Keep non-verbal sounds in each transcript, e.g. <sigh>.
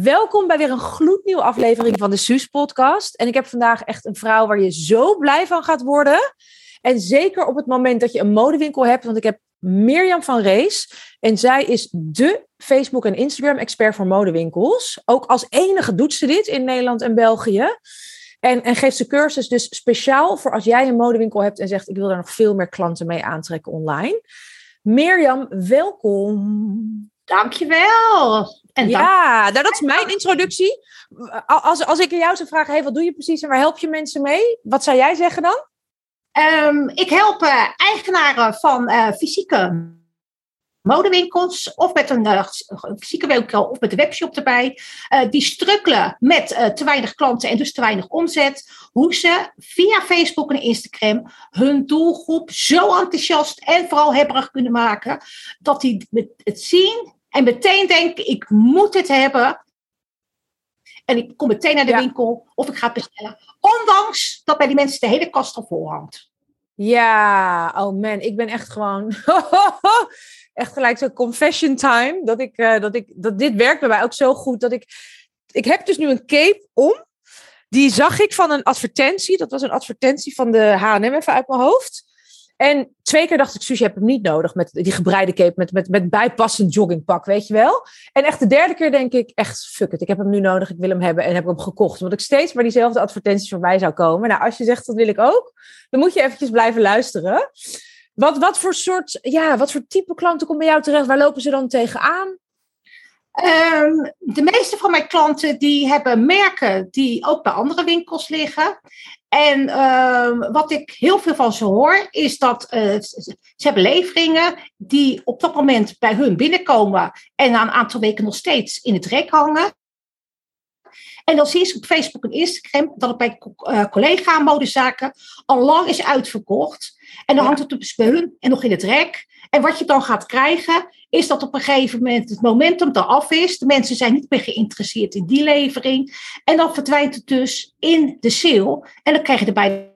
Welkom bij weer een gloednieuwe aflevering van de Suus podcast. En ik heb vandaag echt een vrouw waar je zo blij van gaat worden. En zeker op het moment dat je een modewinkel hebt, want ik heb Mirjam van Rees. En zij is de Facebook- en Instagram-expert voor modewinkels. Ook als enige doet ze dit in Nederland en België. En, en geeft ze cursus dus speciaal voor als jij een modewinkel hebt en zegt: Ik wil daar nog veel meer klanten mee aantrekken online. Mirjam, welkom. Dankjewel. En ja, nou, dat is mijn introductie. Als, als ik jou zou vragen, hey, wat doe je precies en waar help je mensen mee? Wat zou jij zeggen dan? Um, ik help uh, eigenaren van uh, fysieke modewinkels of met een uh, fysieke winkel of met de webshop erbij. die strukkelen met te weinig klanten en dus te weinig omzet. Hoe ze via Facebook en Instagram hun doelgroep zo enthousiast en vooral hebberig kunnen maken dat die het zien en meteen denken, ik moet het hebben. En ik kom meteen naar de winkel of ik ga het bestellen. Ondanks dat bij die mensen de hele kast al vol hangt. Ja, oh man, ik ben echt gewoon. <laughs> echt gelijk zo'n confession time. Dat, ik, uh, dat, ik, dat dit werkt bij mij ook zo goed. Dat ik. Ik heb dus nu een cape om. Die zag ik van een advertentie. Dat was een advertentie van de HM even uit mijn hoofd. En twee keer dacht ik, Suus, je hebt hem niet nodig met die gebreide cape, met, met, met bijpassend joggingpak, weet je wel. En echt de derde keer denk ik, echt, fuck it, ik heb hem nu nodig, ik wil hem hebben en heb hem gekocht. Omdat ik steeds maar diezelfde advertenties voorbij zou komen. Nou, als je zegt, dat wil ik ook, dan moet je eventjes blijven luisteren. Wat, wat voor soort, ja, wat voor type klanten komen bij jou terecht? Waar lopen ze dan tegenaan? Um, de meeste van mijn klanten die hebben merken die ook bij andere winkels liggen. En uh, wat ik heel veel van ze hoor, is dat uh, ze hebben leveringen die op dat moment bij hun binnenkomen en na een aantal weken nog steeds in het rek hangen. En dan zie je op Facebook en Instagram dat het bij uh, collega-modezaken al lang is uitverkocht. En dan hangt het dus bij hun en nog in het rek. En wat je dan gaat krijgen, is dat op een gegeven moment het momentum eraf is. De mensen zijn niet meer geïnteresseerd in die levering. En dan verdwijnt het dus in de sale. En dan krijg je erbij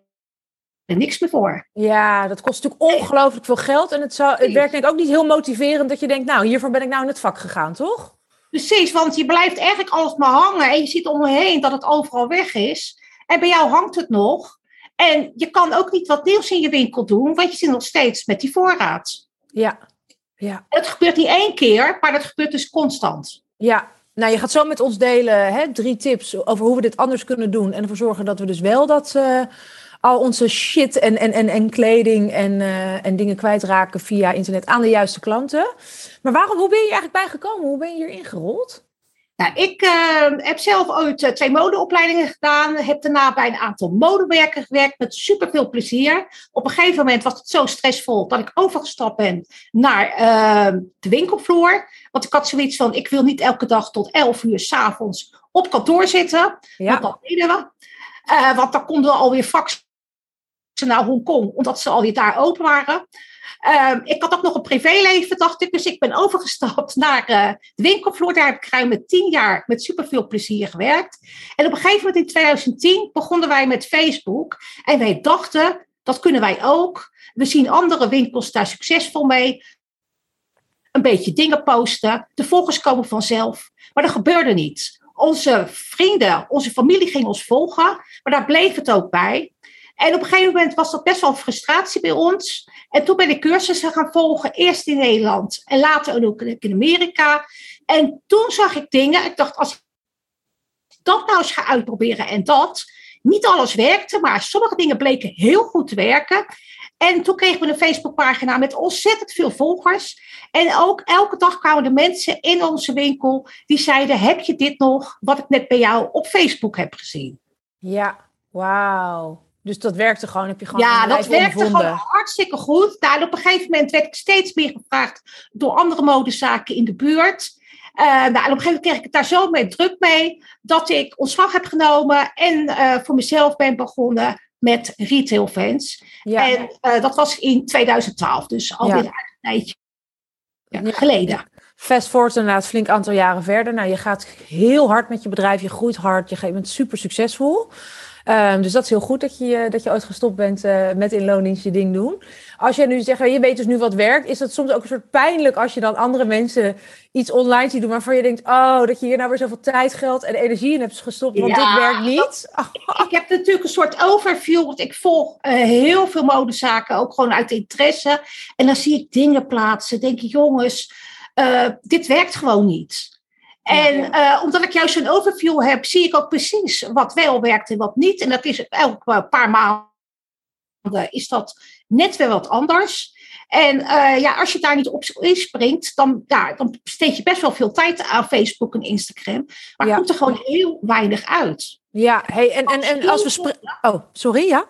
niks meer voor. Ja, dat kost natuurlijk ongelooflijk veel geld. En het, zou, het werkt denk ik ook niet heel motiverend dat je denkt, nou, hiervoor ben ik nou in het vak gegaan, toch? Precies, want je blijft eigenlijk alles maar hangen en je ziet om je heen dat het overal weg is. En bij jou hangt het nog. En je kan ook niet wat nieuws in je winkel doen, want je zit nog steeds met die voorraad. Ja, ja. Het gebeurt niet één keer, maar dat gebeurt dus constant. Ja, nou je gaat zo met ons delen hè, drie tips over hoe we dit anders kunnen doen. En ervoor zorgen dat we dus wel dat uh, al onze shit en, en, en, en kleding en, uh, en dingen kwijtraken via internet aan de juiste klanten. Maar waarom, hoe ben je eigenlijk bijgekomen? Hoe ben je hier ingerold? Nou, ik uh, heb zelf ooit uh, twee modeopleidingen gedaan. Heb daarna bij een aantal modewerken gewerkt met superveel plezier. Op een gegeven moment was het zo stressvol dat ik overgestapt ben naar uh, de winkelvloer. Want ik had zoiets van, ik wil niet elke dag tot 11 uur s'avonds op kantoor zitten. Ja. Want dat deden we. want dan konden we alweer faxen naar Hongkong, omdat ze alweer daar open waren. Um, ik had ook nog een privéleven, dacht ik. Dus ik ben overgestapt naar uh, de winkelvloer. Daar heb ik ruim tien jaar met superveel plezier gewerkt. En op een gegeven moment in 2010 begonnen wij met Facebook. En wij dachten, dat kunnen wij ook. We zien andere winkels daar succesvol mee. Een beetje dingen posten. De volgers komen vanzelf. Maar dat gebeurde niet. Onze vrienden, onze familie ging ons volgen. Maar daar bleef het ook bij. En op een gegeven moment was dat best wel frustratie bij ons. En toen ben ik cursussen gaan volgen, eerst in Nederland en later ook in Amerika. En toen zag ik dingen, ik dacht, als ik dat nou eens ga uitproberen en dat, niet alles werkte, maar sommige dingen bleken heel goed te werken. En toen kregen we een Facebookpagina met ontzettend veel volgers. En ook elke dag kwamen de mensen in onze winkel die zeiden: Heb je dit nog, wat ik net bij jou op Facebook heb gezien? Ja, wauw. Dus dat werkte gewoon, heb je gewoon. Ja, dat werkte gewoon hartstikke goed. Nou, op een gegeven moment werd ik steeds meer gevraagd door andere modezaken in de buurt. Uh, nou, en op een gegeven moment kreeg ik het daar zo mee druk mee dat ik ontslag heb genomen en uh, voor mezelf ben begonnen met retail fans. Ja. En uh, dat was in 2012, dus alweer ja. een tijdje geleden. Fast forward inderdaad een flink aantal jaren verder. Nou, je gaat heel hard met je bedrijf, je groeit hard, je bent super succesvol. Ehm, dus dat is heel goed dat je, dat je ooit gestopt bent uh, met in loondienst je ding doen. Als je nu zegt, je weet dus nu wat werkt, is dat soms ook een soort pijnlijk als je dan andere mensen iets online ziet doen waarvan je denkt, oh, dat je hier nou weer zoveel tijd, geld en energie in hebt gestopt, want dit werkt niet. ik heb natuurlijk een soort overview, want ik volg uh, heel veel modezaken, ook gewoon uit interesse. En dan zie ik dingen plaatsen, denk ik, jongens, uh, dit werkt gewoon niet. En uh, omdat ik juist een overview heb, zie ik ook precies wat wel werkt en wat niet. En dat is elke paar maanden is dat net weer wat anders. En uh, ja, als je daar niet op inspringt, dan, ja, dan besteed je best wel veel tijd aan Facebook en Instagram. Maar ja. komt er gewoon heel weinig uit. Ja, hey, en, en, en als we. Oh, sorry, ja?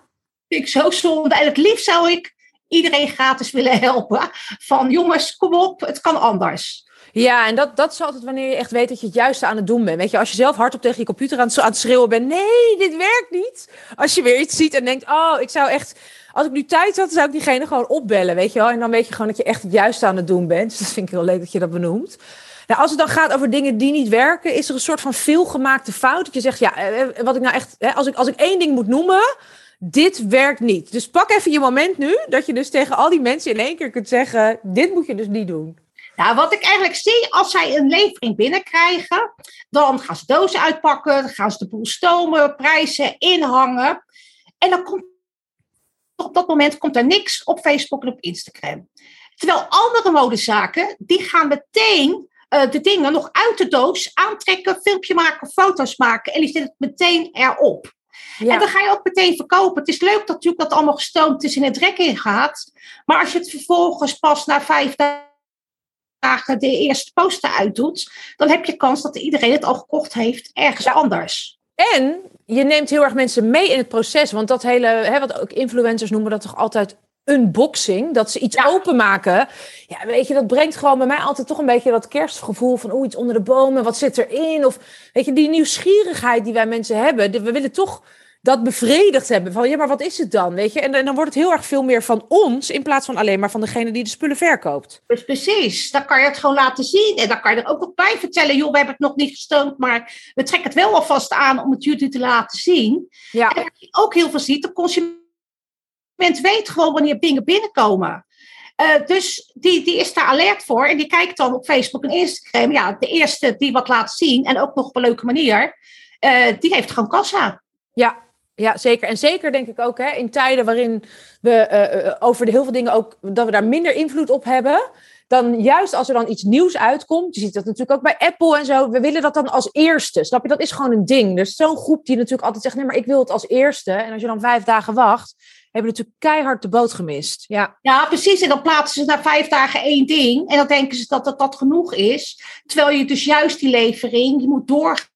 Ik zo zonde. En het liefst zou ik iedereen gratis willen helpen. Van jongens, kom op, het kan anders. Ja, en dat, dat is altijd wanneer je echt weet dat je het juiste aan het doen bent. Weet je, als je zelf hardop tegen je computer aan het, aan het schreeuwen bent. Nee, dit werkt niet. Als je weer iets ziet en denkt, oh, ik zou echt... Als ik nu tijd had, zou ik diegene gewoon opbellen, weet je wel. En dan weet je gewoon dat je echt het juiste aan het doen bent. <laughs> Dus dat vind ik heel leuk dat je dat benoemt. Nou, als het dan gaat over dingen die niet werken, is er een soort van veelgemaakte fout. Dat je zegt, ja, eh, eh, wat ik nou echt... Hè, als, ik, als ik één ding moet noemen, dit werkt niet. Dus pak even je moment nu, dat je dus tegen al die mensen in één keer kunt zeggen, dit moet je dus niet doen. Nou, wat ik eigenlijk zie, als zij een levering binnenkrijgen, dan gaan ze dozen uitpakken, dan gaan ze de boel stomen, prijzen, inhangen. En dan komt op dat moment komt er niks op Facebook en op Instagram. Terwijl andere modezaken, die gaan meteen uh, de dingen nog uit de doos aantrekken, filmpje maken, foto's maken en die zetten het meteen erop. Ja. En dan ga je ook meteen verkopen. Het is leuk dat natuurlijk dat allemaal gestoomd is en het rek in gaat. Maar als je het vervolgens pas na vijf dagen de eerste poster uitdoet, dan heb je kans dat iedereen het al gekocht heeft ergens anders. En je neemt heel erg mensen mee in het proces. Want dat hele, hè, wat ook influencers noemen dat toch altijd unboxing, dat ze iets openmaken. Ja, weet je, dat brengt gewoon bij mij altijd toch een beetje dat kerstgevoel van oeh, iets onder de bomen, wat zit erin? Of weet je, die nieuwsgierigheid die wij mensen hebben. We willen toch dat bevredigd hebben. Van ja, maar wat is het dan? Weet je? En, dan wordt het heel erg veel meer van ons in plaats van alleen maar van degene die de spullen verkoopt. Dus precies, dan kan je het gewoon laten zien. En dan kan je er ook nog bij vertellen: joh, we hebben het nog niet gestoond, maar we trekken het wel alvast aan om het jullie te laten zien. Ja. En wat je ook heel veel ziet, de consument weet gewoon wanneer dingen binnenkomen. Uh, dus die, die is daar alert voor en die kijkt dan op Facebook en Instagram. Ja, de eerste die wat laat zien en ook nog op een leuke manier, uh, die heeft gewoon kassa. Ja, ja, zeker. En zeker denk ik ook hè, in tijden waarin we uh, over de heel veel dingen ook dat we daar minder invloed op hebben. Dan juist als er dan iets nieuws uitkomt, je ziet dat natuurlijk ook bij Apple en zo, we willen dat dan als eerste. Snap je? Dat is gewoon een ding. Er is zo'n groep die natuurlijk altijd zegt: nee, maar ik wil het als eerste. En als je dan vijf dagen wacht, hebben natuurlijk keihard de boot gemist. Ja. ja, precies. En dan plaatsen ze na vijf dagen één ding. En dan denken ze dat dat, dat genoeg is. Terwijl je dus juist die levering, je moet doorgaan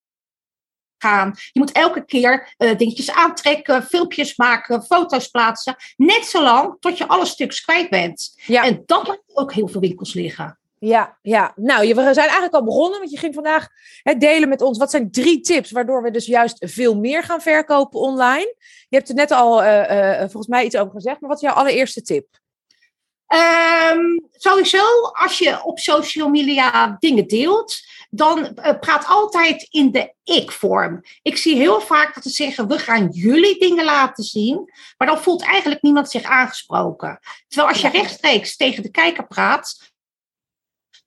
gaan. Je moet elke keer uh, dingetjes aantrekken, filmpjes maken, foto's plaatsen. Net zolang tot je alle stukjes kwijt bent. Ja. En dat laat ook heel veel winkels liggen. Ja, ja, nou, we zijn eigenlijk al begonnen, want je ging vandaag hè, delen met ons. Wat zijn drie tips waardoor we dus juist veel meer gaan verkopen online? Je hebt er net al uh, uh, volgens mij iets over gezegd, maar wat is jouw allereerste tip? Um, sowieso, als je op social media dingen deelt, dan uh, praat altijd in de ik-vorm. Ik zie heel vaak dat ze zeggen: we gaan jullie dingen laten zien, maar dan voelt eigenlijk niemand zich aangesproken. Terwijl als je rechtstreeks tegen de kijker praat,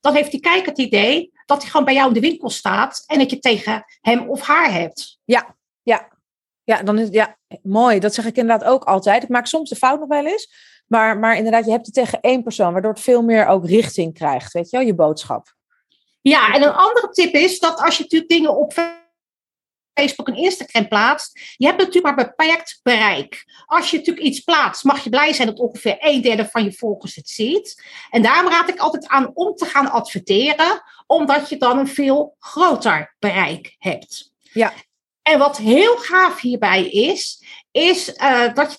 dan heeft die kijker het idee dat hij gewoon bij jou in de winkel staat en dat je tegen hem of haar hebt. Ja, ja. Ja, dan is, ja, mooi. Dat zeg ik inderdaad ook altijd. Ik maak soms de fout nog wel eens. Maar, maar inderdaad, je hebt het tegen één persoon, waardoor het veel meer ook richting krijgt, weet je wel, je boodschap. Ja, en een andere tip is dat als je natuurlijk dingen op Facebook en Instagram plaatst, je hebt natuurlijk maar beperkt bereik. Als je natuurlijk iets plaatst, mag je blij zijn dat ongeveer een derde van je volgers het ziet. En daarom raad ik altijd aan om te gaan adverteren, omdat je dan een veel groter bereik hebt. Ja. En wat heel gaaf hierbij is, is uh, dat je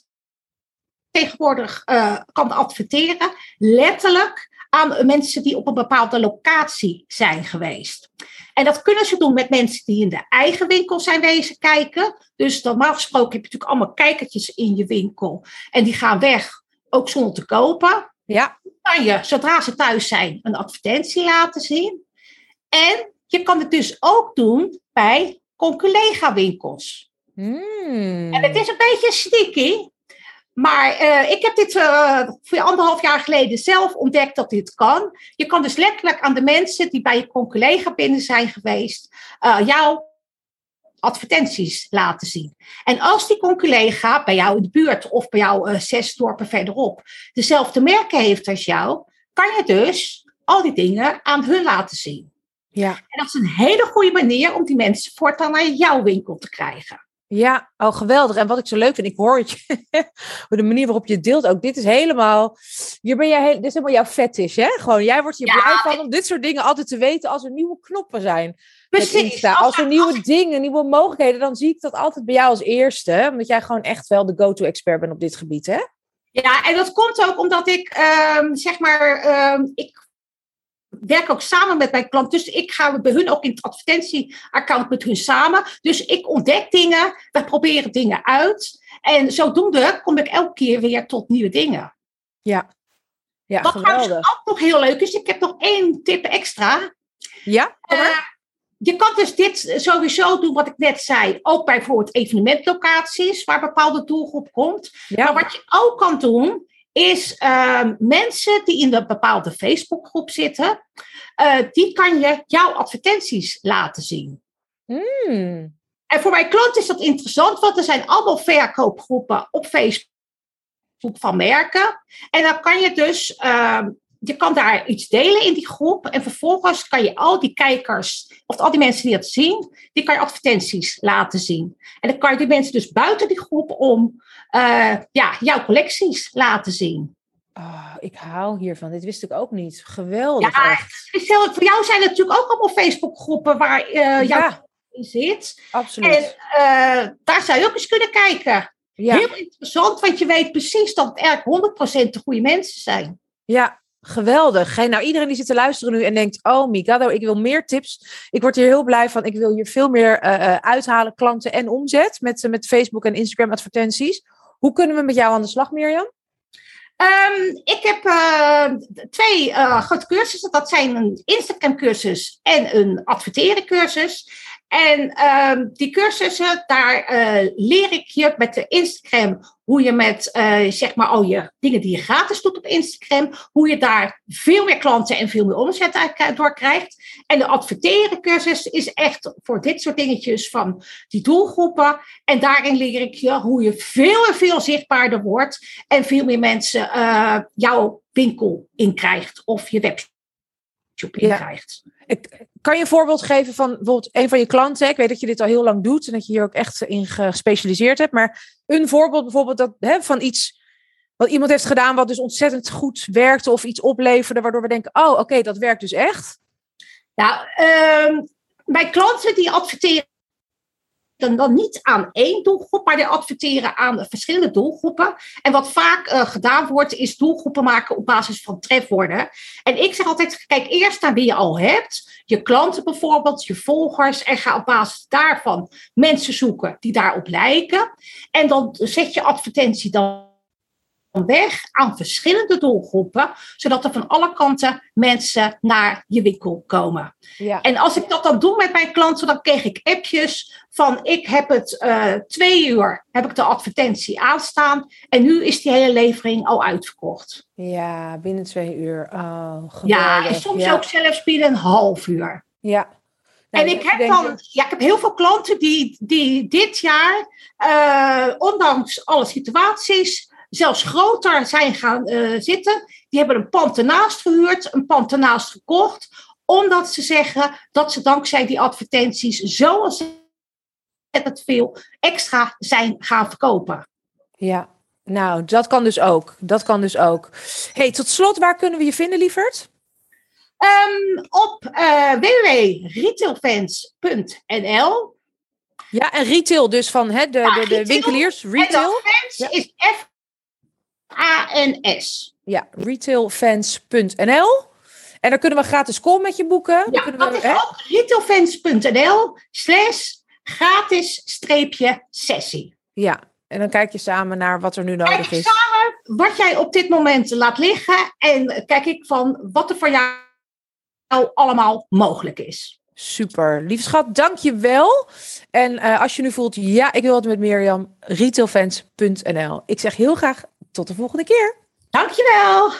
tegenwoordig uh, kan adverteren, letterlijk aan mensen die op een bepaalde locatie zijn geweest. En dat kunnen ze doen met mensen die in de eigen winkel zijn wezen kijken. Dus normaal gesproken heb je natuurlijk allemaal kijkertjes in je winkel. En die gaan weg, ook zonder te kopen. Ja. Kan je, zodra ze thuis zijn, een advertentie laten zien. En je kan het dus ook doen bij conculega winkels. Hmm. En het is een beetje sneaky. Maar eh, ik heb dit uh, voor anderhalf jaar geleden zelf ontdekt dat dit kan. Je kan dus letterlijk aan de mensen die bij je collega binnen zijn geweest, uh, jouw advertenties laten zien. En als die collega bij jou in de buurt of bij jou zes dorpen verderop dezelfde merken heeft als jou, kan je dus al die dingen aan hun laten zien. Ja. En dat is een hele goede manier om die mensen voortaan naar jouw winkel te krijgen. Ja, oh geweldig. En wat ik zo leuk vind, ik hoor het je, <laughs> de manier waarop je het deelt ook. Dit is helemaal, hier ben jij heel, dit is helemaal jouw fetish, hè? Gewoon, jij wordt hier Ja, blij van om dit soort dingen altijd te weten als er nieuwe knoppen zijn. Precies. Als er nieuwe dingen, nieuwe mogelijkheden, dan zie ik dat altijd bij jou als eerste. Omdat jij gewoon echt wel de go-to-expert bent op dit gebied, hè? Ja, en dat komt ook omdat ik, ehm, zeg maar, ehm, ik werk ook samen met mijn klant. Dus ik ga bij hun ook in het advertentieaccount met hun samen. Dus ik ontdek dingen, we proberen dingen uit. En zodoende kom ik elke keer weer tot nieuwe dingen. Ja. Ja, Wat trouwens ook nog heel leuk is, ik heb nog één tip extra. Ja, kom maar. Eh, je kan dus dit sowieso doen, wat ik net zei, ook bij bijvoorbeeld evenementlocaties, waar een bepaalde doelgroep komt. ja. Maar wat je ook kan doen, is ehm, mensen die in een bepaalde Facebookgroep zitten, eh, die kan je jouw advertenties laten zien. Hmm. En voor mijn klant is dat interessant, want er zijn allemaal verkoopgroepen op Facebook van merken. En dan kan je dus, ehm, je kan daar iets delen in die groep. En vervolgens kan je al die kijkers, of al die mensen die dat zien, die kan je advertenties laten zien. En dan kan je die mensen dus buiten die groep om eh, ja, jouw collecties laten zien. Oh, ik hou hiervan. Dit wist ik ook niet. Geweldig. Ja. Stel, voor jou zijn er natuurlijk ook allemaal Facebookgroepen waar eh jouw Ja, in zit. absoluut. En eh, daar zou je ook eens kunnen kijken. ja. Heel interessant, want je weet precies dat het eigenlijk 100% de goede mensen zijn. Ja, geweldig. Nou, iedereen die zit te luisteren nu en denkt: Oh, Mikado, ik wil meer tips. Ik word hier heel blij van. Ik wil hier veel meer eh, eh, uithalen, klanten en omzet met, eh, met Facebook en Instagram advertenties. Hoe kunnen we met jou aan de slag, Mirjam? Ehm, ik heb twee grote cursussen. Dat zijn een Instagram cursus en een adverteren cursus. En ehm, die cursussen, daar leer ik je met de Instagram hoe je met, eh, zeg maar, al je dingen die je gratis doet op Instagram, hoe je daar veel meer klanten en veel meer omzet door krijgt. En de adverteren cursus is echt voor dit soort dingetjes van die doelgroepen. En daarin leer ik je hoe je veel en veel zichtbaarder wordt en veel meer mensen eh, jouw winkel in krijgt of je webshop in Ja. krijgt. Ik, kan je een voorbeeld geven van bijvoorbeeld een van je klanten? Ik weet dat je dit al heel lang doet en dat je hier ook echt in gespecialiseerd hebt. Maar een voorbeeld bijvoorbeeld dat, hè, van iets wat iemand heeft gedaan wat dus ontzettend goed werkte of iets opleverde, waardoor we denken, oh oké, dat werkt dus echt. Nou, ehm, mijn klanten die adverteren dan niet aan één doelgroep, maar die adverteren aan verschillende doelgroepen. En wat vaak eh, gedaan wordt, is doelgroepen maken op basis van trefwoorden. En ik zeg altijd, kijk eerst naar wie je al hebt. Je klanten bijvoorbeeld, je volgers. En ga op basis daarvan mensen zoeken die daarop lijken. En dan zet je advertentie dan weg aan verschillende doelgroepen, zodat er van alle kanten mensen naar je winkel komen. Ja. En als ik dat dan doe met mijn klanten, dan kreeg ik appjes van ik heb het eh, twee uur, heb ik de advertentie aanstaan en nu is die hele levering al uitverkocht. Ja, binnen twee uur. Oh. Ja, en soms ja. ook zelfs binnen een half uur. Ja. Nou, en ik heb dan, ja, ik heb heel veel klanten die, die dit jaar, eh, ondanks alle situaties, zelfs groter zijn gaan eh, zitten. Die hebben een pand ernaast gehuurd, een pand ernaast gekocht, omdat ze zeggen dat ze dankzij die advertenties zo ontzettend veel extra zijn gaan verkopen. Ja, nou, dat kan dus ook. Dat kan dus ook. hey, tot slot, waar kunnen we je vinden, lieverd? Ehm, op eh www.retailfans.nl Ja, en retail dus van hè, de, Ja, de, de winkeliers. Retail. fans Ja. is F-A-N-S. Ja, retailfans.nl. En dan kunnen we gratis call met je boeken. Ja, dat is hè? ook retailfans.nl slash gratis streepje sessie. Ja, en dan kijk je samen naar wat er nu nodig is. samen wat jij op dit moment laat liggen en kijk ik van wat er voor jou allemaal mogelijk is. Super. Lief schat, dank je wel. En uh, als je nu voelt, ja, ik wil het met Mirjam, retailfans.nl. Ik zeg heel graag tot de volgende keer. Dankjewel.